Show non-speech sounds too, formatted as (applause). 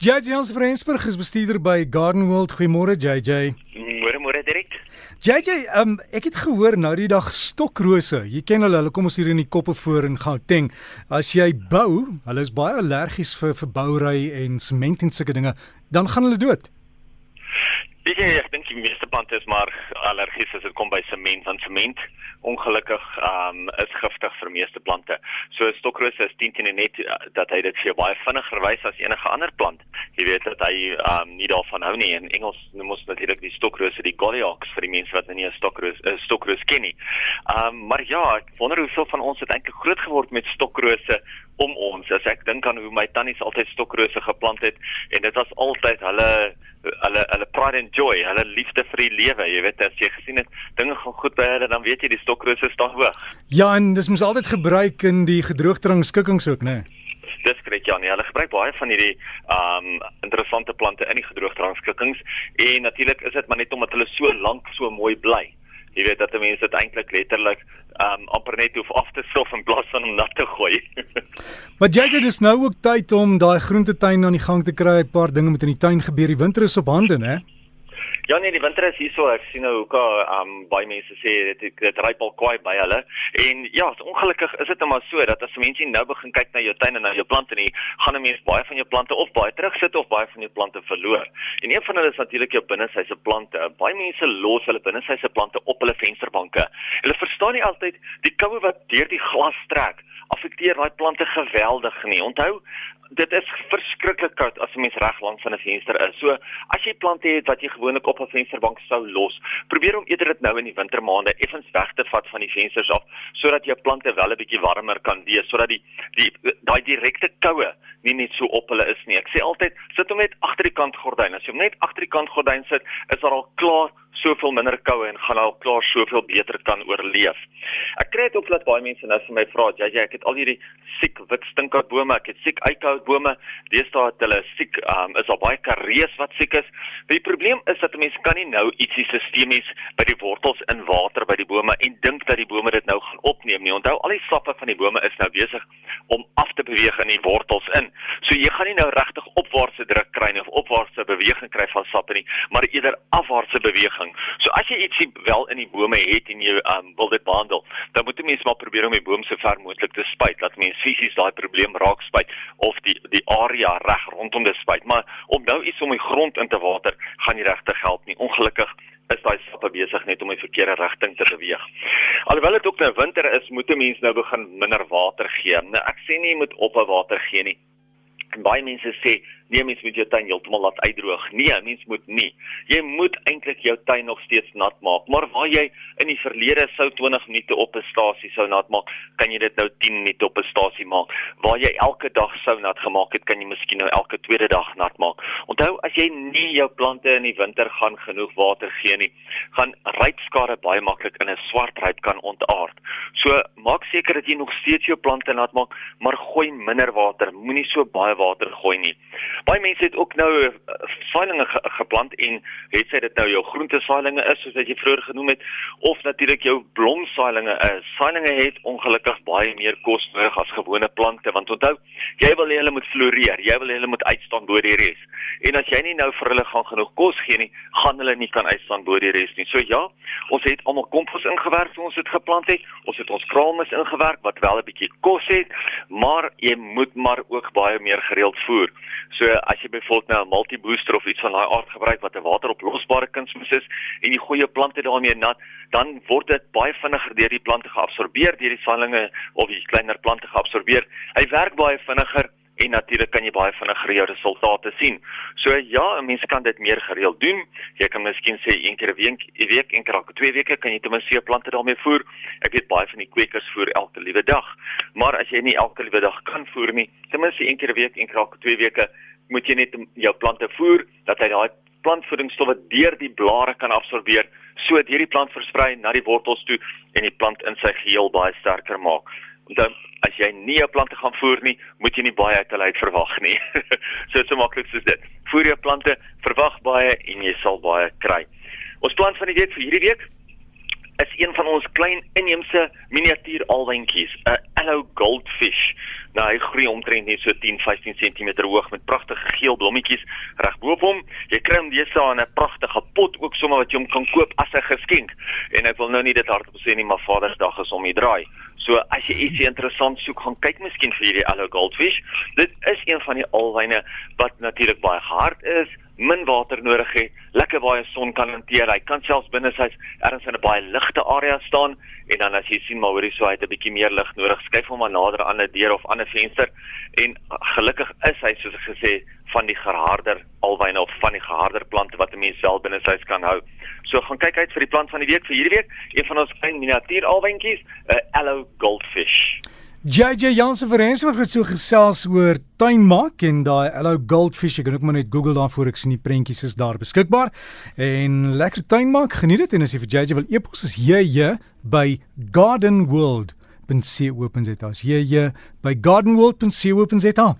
JJ Hans Frensburg is bestuurder by Garden World. Goeiemôre JJ. Môre môre direk. JJ, um, ek het gehoor nou die dag stokrose. Jy ken hulle, hulle kom ons hier in die koppe voor in Gauteng. As jy bou, hulle is baie allergies vir vir bouery en sement en sulke dinge, dan gaan hulle dood. Weet jy, ek dink die meeste plante is maar allergies as dit kom by sement, want sement ongelukkig um is giftig vir meeste plante. So stokrose is teen teen net uh, dat hy dit vir baie vinniger wys as enige ander plant. Jy weet dat hy um nie daarvan hou nie. In Engels noem ons natuurlik die stokrose die gollyox vir die mense wat nie 'n stokroos 'n stokroos ken nie. Um maar ja, ek wonder hoeveel van ons het eintlik groot geword met stokrose om ons. As ek dink aan hoe my tannies altyd stokrose geplant het en dit was altyd hulle hulle hulle pride and joy, hulle liefde vir die lewe. Jy weet as jy gesien het dinge gaan goed by hulle, dan weet jy die stokrose staan hoog. Ja, en dis mos altyd gebruik in die gedroogdrang skikkings ook, né? Nee? Dis korrek ja, nee, hulle gebruik baie van hierdie um interessante plante in die gedroogdrang skikkings en natuurlik is dit maar net omdat hulle so lank so mooi bly. Jy weet dat mense dit eintlik letterlik um amper net hoef af te stof in plaas van om nat te gooi. (laughs) maar jy het dus nou ook tyd om daai groentetuin aan die gang te kry, 'n paar dinge met in die tuin gebeur. Die winter is op hande, né? Ja nee, die winter is hier so. Ek sien nou hoe ka um baie mense sê dit dit ryp al kwaai by hulle. En ja, ongelukkig is dit net maar so dat as mense nou begin kyk na jou tuin en na jou plante nie, gaan 'n mens baie van jou plante of baie terugsit of baie van jou plante verloor. En een van hulle is natuurlik jou binnesyse plante. Baie mense los hulle binnesyse plante op hulle vensterbanke. Hulle verstaan nie altyd die koue wat deur die glas trek affekteer daai plante geweldig nie. Onthou, dit is verskriklik koud as 'n mens reg langs van 'n venster is. So, as jy plante het wat jy gewoonlik op 'n vensterbank sou los, probeer om eerder dit nou in die wintermaande effens weg te vat van die vensters af sodat jou plante wel 'n bietjie warmer kan wees, sodat die die daai direkte koue nie net so op hulle is nie. Ek sê altyd, sit hom net agter die kant gordyn. As jy hom net agter die kant gordyn sit, is daar al klaar soveel minder koue en gaan al klaar soveel beter kan oorleef. Ek kry dit ook dat baie mense nou vir my vra, "Ja, ja, ek het al hierdie siek wit stinkerbome, ek het siek eikenhoutbome, deesdae het hulle siek, um, is al baie karees wat siek is." Die probleem is dat mense kan nie nou ietsie sistemies by die wortels in water by die bome en dink dat die bome dit nou gaan opneem nie. Onthou, al die sappe van die bome is nou besig om af te beweeg in die wortels in. So jy gaan nie nou regtig opwaartse druk kry nie of opwaartse beweging kry van sappe nie, maar eerder afwaartse beweging. So as jy ietsie wel in die bome het en jy um, wil dit behandel, dan moet jy mens maar probeer om die boom so ver moontlik te spuit dat mens fisies daai probleem raak spuit of die die area reg rondom dit spuit. Maar om nou iets om die grond in te water, gaan nie regtig help nie. Ongelukkig is daai sappe besig net om in die verkeerde rigting te beweeg. Alhoewel dit ook nou winter is, moet 'n mens nou begin minder water gee. Nou ek sê nie jy moet op water gee nie. En baie mense sê nee mens moet jou tuin heeltemal laat uitdroog. Nee, mens moet nie. Jy moet eintlik jou tuin nog steeds nat maak. Maar waar jy in die verlede sou 20 minute op 'n stasie sou nat maak, kan jy dit nou 10 minute op 'n stasie maak. Waar jy elke dag sou nat gemaak het, kan jy miskien nou elke tweede dag nat maak. Onthou, as jy nie jou plante in die winter gaan genoeg water gee nie, gaan rypskade baie maklik in 'n swart ryp kan ontaard. So, maak seker dat jy nog steeds jou plante nat maak, maar gooi minder water. Moenie so baie water gooi nie. Baie mense het ook nou uh, saailinge ge geplant en het sy dit nou jou groente saailinge is soos wat jy vroeër genoem het of natuurlik jou blomsaailinge is. Saailinge het ongelukkig baie meer kos nodig as gewone plante want onthou, jy wil hê hulle moet floreer, jy wil hê hulle moet uitstaan bo die res. En as jy nie nou vir hulle gaan genoeg kos gee nie, gaan hulle nie kan uitstaan bo die res nie. So ja, ons het almal kompos ingewerk toe ons dit geplant het. Ons het ons kraalmis ingewerk wat wel 'n bietjie kos het, maar jy moet maar ook baie meer gereeld voer. So as jy byvoorbeeld nou 'n multibooster of iets van daai aard gebruik wat 'n wateroplosbare kunsmis is en jy gooi jou plante daarmee nat, dan word dit baie vinniger deur die plante geabsorbeer deur die saailinge of die kleiner plante geabsorbeer. Hy werk baie vinniger en natuurlik kan jy baie vinniger jou resultate sien. So ja, mense kan dit meer gereeld doen. Jy kan miskien sê een keer 'n week, 'n week en elke twee weke kan jy ten minste jou plante daarmee voer. Ek weet baie van die kwekers voer elke liewe dag. Maar as jy nie elke liewe dag kan voer nie, ten minste een keer 'n week en elke twee weke moet jy net jou plante voer dat hy daai plantvoedingsstowwe deur die blare kan absorbeer sodat hierdie plant versprei na die wortels toe en die plant in sy geheel baie sterker maak. Dan as jy nie jou plante gaan voer nie, moet jy nie baie uit hulle uit verwag nie. (laughs) so so maklik soos dit. Voer jou plante, verwag baie en jy sal baie kry. Ons plant van die week vir hierdie week is een van ons klein inheemse miniatuur alwyntjies, 'n Allo Goldfish. Nou hy groei omtrent net so 10-15 cm hoog met pragtige geel blommetjies reg bo op hom. Jy kry hom deesdae in 'n pragtige pot ook sommer wat jy hom kan koop as 'n geskenk. En ek wil nou nie dit hardop sê nie, maar Vadersdag is om die draai. So as jy ietsie interessant soek, gaan kyk miskien vir hierdie Allo Goldfish. Dit is een van die alwyne wat natuurlik baie hard is, min water nodig het, lekker baie son kan hanteer. Hy kan selfs binne sy ergens in 'n baie ligte area staan en dan as jy sien maar hoorie so hy het 'n bietjie meer lig nodig, skuif hom maar nader aan 'n deur of aan 'n venster en gelukkig is hy soos ek gesê van die geharder alwyne of van die geharder plante wat 'n mens self binne sy huis kan hou. So gaan kyk uit vir die plant van die week vir hierdie week, een van ons klein miniatuur alwyntjies, 'n uh, Allo Goldfish. JJ Jansen van Rensburg het so gesels oor tuinmaak en daai Hello Goldfish, jy kan ook maar net Google daarvoor, ek sien die prentjies is daar beskikbaar. En lekker tuinmaak, geniet dit en as jy vir JJ wil e-pos is JJ by gardenworld.co.za. JJ by gardenworld.co.za.